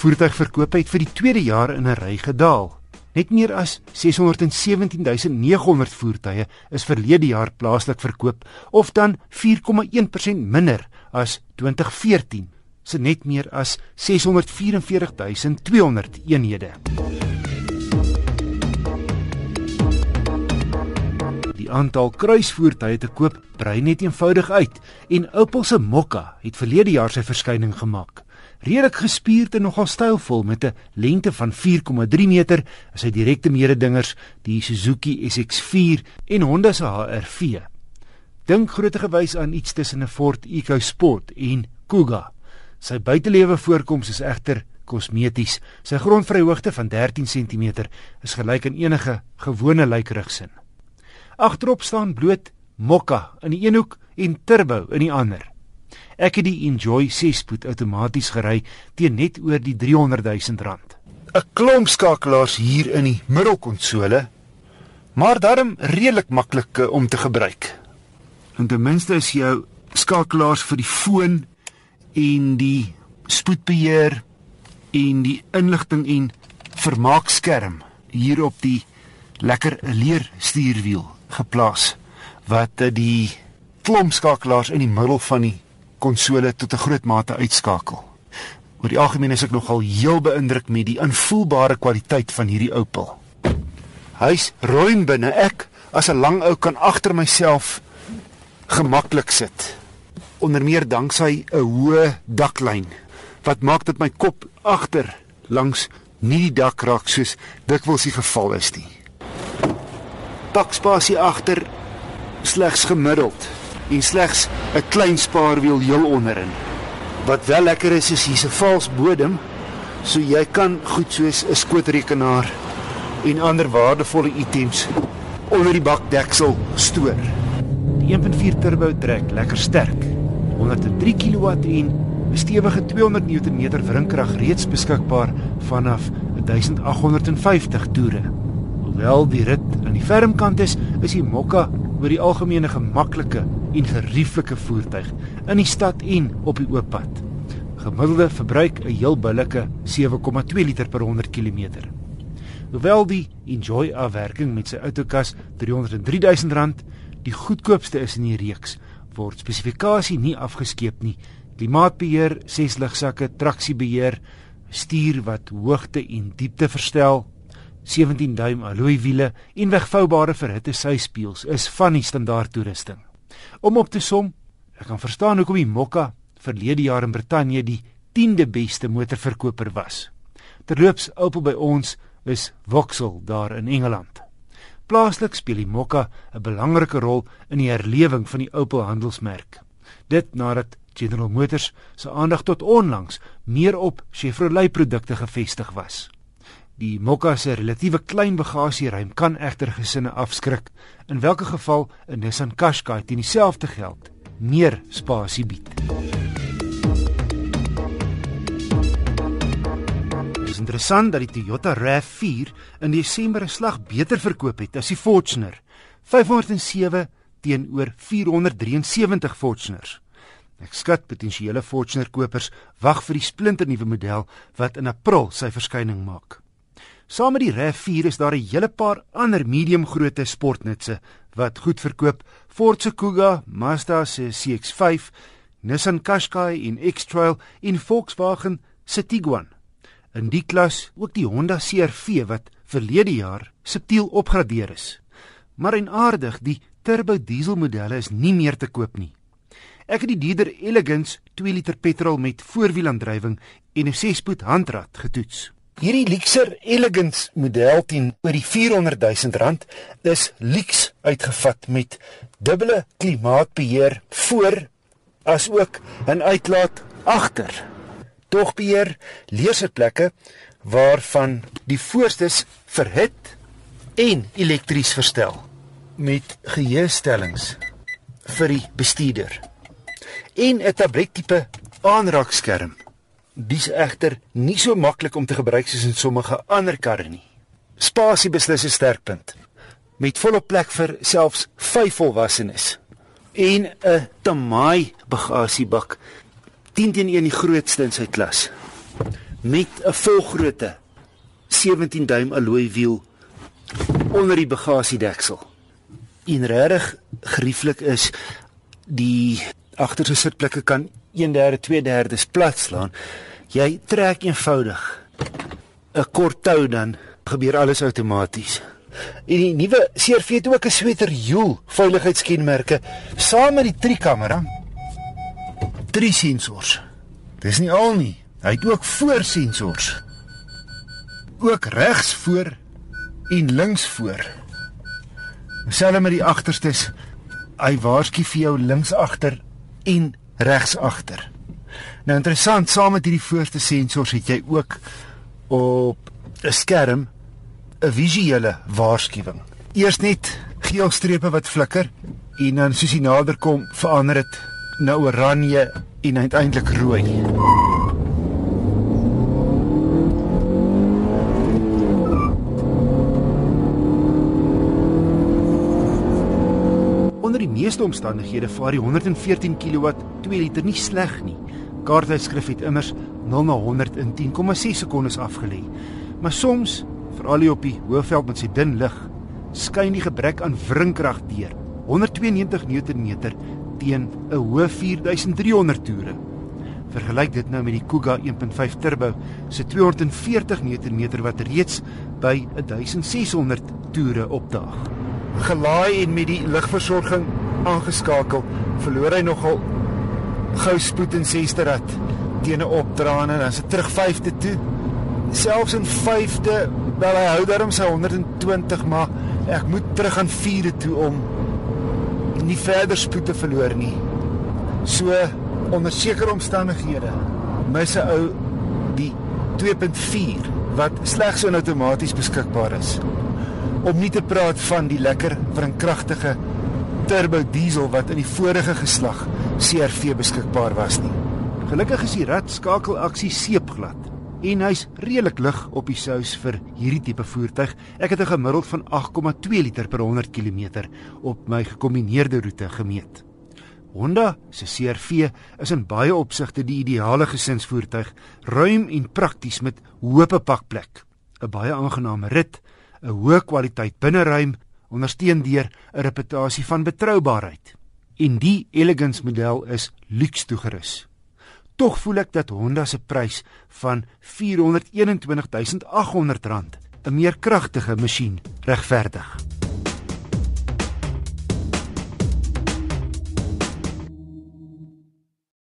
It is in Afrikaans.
Voertuigverkope het vir die tweede jaar in 'n ry gedaal. Net meer as 617900 voertuie is verlede jaar plaaslik verkoop of dan 4,1% minder as 2014 se net meer as 644200 eenhede. Die aantal kruisvoertuie te koop brei net eenvoudig uit en Opel se Mokka het verlede jaar sy verskyning gemaak. Redelik gespierd en nogal stylvol met 'n lengte van 4,3 meter, is hy direkte mededingers die Suzuki SX4 en Honda se HR-V. Dink grootegewys aan iets tussen 'n Ford EcoSport en Kuga. Sy buitelewe voorkoms is egter kosmeties. Sy grondvryhoogte van 13 cm is gelyk aan enige gewone lykrigsin. Agterop staan bloot Mokka in die een hoek en Turbo in die ander. Ek het die Enjoy 6-spoed outomaties gery teen net oor die 300 000 rand. 'n Klomp skakelaars hier in die middelkonsole, maar daarom redelik maklik eh, om te gebruik. En ten minste is jou skakelaars vir die foon en die spoedbeheer en die inligting en vermaakskerm hier op die lekker leer stuurwiel geplaas wat eh, die klompskakelaars in die middel van die konsole tot 'n groot mate uitskakel. Oor die algemeen is ek nogal heel beïndruk met die invoelbare kwaliteit van hierdie Opel. Hy's ruim binne ek as 'n lang ou kan agter myself gemaklik sit onder meer danksy 'n hoë daklyn wat maak dat my kop agter langs nie die dak raak soos dikwels die geval is nie. Pakspasie agter slegs gemiddeld en slegs 'n klein spaarwiel heel onderin. Wat wel lekker is is hier's 'n vals bodem so jy kan goed soos 'n skootrekenaar en ander waardevolle items onder die bakdeksel stoor. Die 1.4 turbo trek lekker sterk 103 kW en 'n stewige 200 Nm wrinkrag reeds beskikbaar vanaf 1850 toere. Hoewel die rit aan die ferm kant is, is die Mokka oor die algemeen 'n gemaklike en gerieflike voertuig in die stad en op die oop pad. Gemiddelde verbruik 'n heel billike 7,2 liter per 100 km. Hoewel die Enjoy afwerking met sy outokas R303 000 die goedkoopste is in die reeks, word spesifikasie nie afgeskeep nie. Klimaatbeheer, ses ligsakke, traksiebeheer, stuur wat hoogte en diepte verstel, 17 duim alloy wiele en wegvoubare verhitte syspieëls is van die standaard toerusting. Om op te som, ek kan verstaan hoekom die Mokka verlede jaar in Brittanje die 10de beste motorverkoper was. Terloops, Opel by ons is Vauxhall daar in Engeland. Plaaslik speel die Mokka 'n belangrike rol in die herlewing van die Opel handelsmerk. Dit nadat General Motors se aandag tot onlangs meer op Chevrolet produkte gefestig was. Die Mokka se relatiewe klein bagasieruim kan egter gesinne afskrik, in watter geval 'n Nissan Qashqai teen dieselfde geld meer spasie bied. interessant dat die Toyota RAV4 in Desember 'n slag beter verkoop het as die Fortuner. 507 teenoor 473 Fortuners. Ek skat potensiële Fortuner kopers wag vir die splinternuwe model wat in April sy verskyning maak. Saam met die RAV4 is daar 'n hele paar ander medium-grootte sportnutse wat goed verkoop: Ford se Kuga, Mazda se CX-5, Nissan Qashqai en X-Trail en Volkswagen se Tiguan. In die klas ook die Honda CR-V wat verlede jaar subtiel opgradeer is. Maar en aardig, die turbo diesel modelle is nie meer te koop nie. Ek het die Dieder Elegance 2 liter petrol met voorwielaandrywing en 'n 6-spoed handrat getoets. Hierdie Lexer Elegance model teen oor die 400 000 rand is luks uitgevat met dubbele klimaatbeheer voor as ook 'n uitlaat agter dogbeheer leersitplekke waarvan die voorstes verhit en elektries verstel met geheuestellings vir die bestuurder en 'n tablettipe aanraakskerm. Dis egter nie so maklik om te gebruik soos in sommige ander karre nie. Spasie beslis 'n sterkpunt met volle plek vir selfs 5 volwassenes en 'n Tamai bagasiebak 10 teen 1 die grootste in sy klas. met 'n volgrootte 17 duim alloy wiel onder die bagasiedeksel. En regtig gerieflik is die agterste sitplekke kan 1/3 2/3 plat slaan. Jy trek eenvoudig 'n kort tou dan gebeur alles outomaties. En die nuwe CRV het ook 'n sweter hiel veiligheidskenmerke saam met die trikamera. Drie sensors. Dis nie al nie. Hy het ook voorsensors. Ook regs voor en links voor. Selfs met die agterstes. Hy waarsku vir jou links agter en regs agter. Nou interessant, saam met hierdie voorste sensors het jy ook op 'n skerm 'n visuele waarskuwing. Eers net geel strepe wat flikker en dan soos jy nader kom, verander dit na oranje en uiteindelik rooi. Meeste omstandighede vaar die 114 kW 2 liter nie sleg nie. Kaarthuisskrif het immers 0 na 100 in 10,6 sekondes afgelê. Maar soms, veral op die hoofveld met sy dun lig, skyn die gebrek aan wringkrag deur. 192 Nm teen 'n hoë 4300 toere. Vergelyk dit nou met die Kuga 1.5 turbo se 240 Nm wat reeds by 1600 toere opdaag. Gelaai en met die ligversorging aangeskakel, verloor hy nogal gou spoed in 6ste rad teen 'n opdraande en dan se terug 5de toe. Selfs in 5de, wel hy hou daarom sy 120, maar ek moet terug aan 4de toe om nie verder spoed te verloor nie. So onder sekere omstandighede mis 'n ou die 2.4 wat slegs outomaties beskikbaar is. Om nie te praat van die lekker wringkragtige turbo diesel wat in die vorige geslag CR-V beskikbaar was nie. Gelukkig is die rad skakelaksie seepglad en hy's redelik lig op die sous vir hierdie tipe voertuig. Ek het 'n gemiddeld van 8,2 liter per 100 km op my gekombineerde roete gemeet. Honda se CR-V is in baie opsigte die ideale gesinsvoertuig, ruim en prakties met hoë pakplek, 'n baie aangename rit, 'n hoë kwaliteit binneruim, ondersteun deur 'n reputasie van betroubaarheid. En die Elegance model is luks toegerus. Tog voel ek dat Honda se prys van R421800 'n meer kragtige masjien regverdig.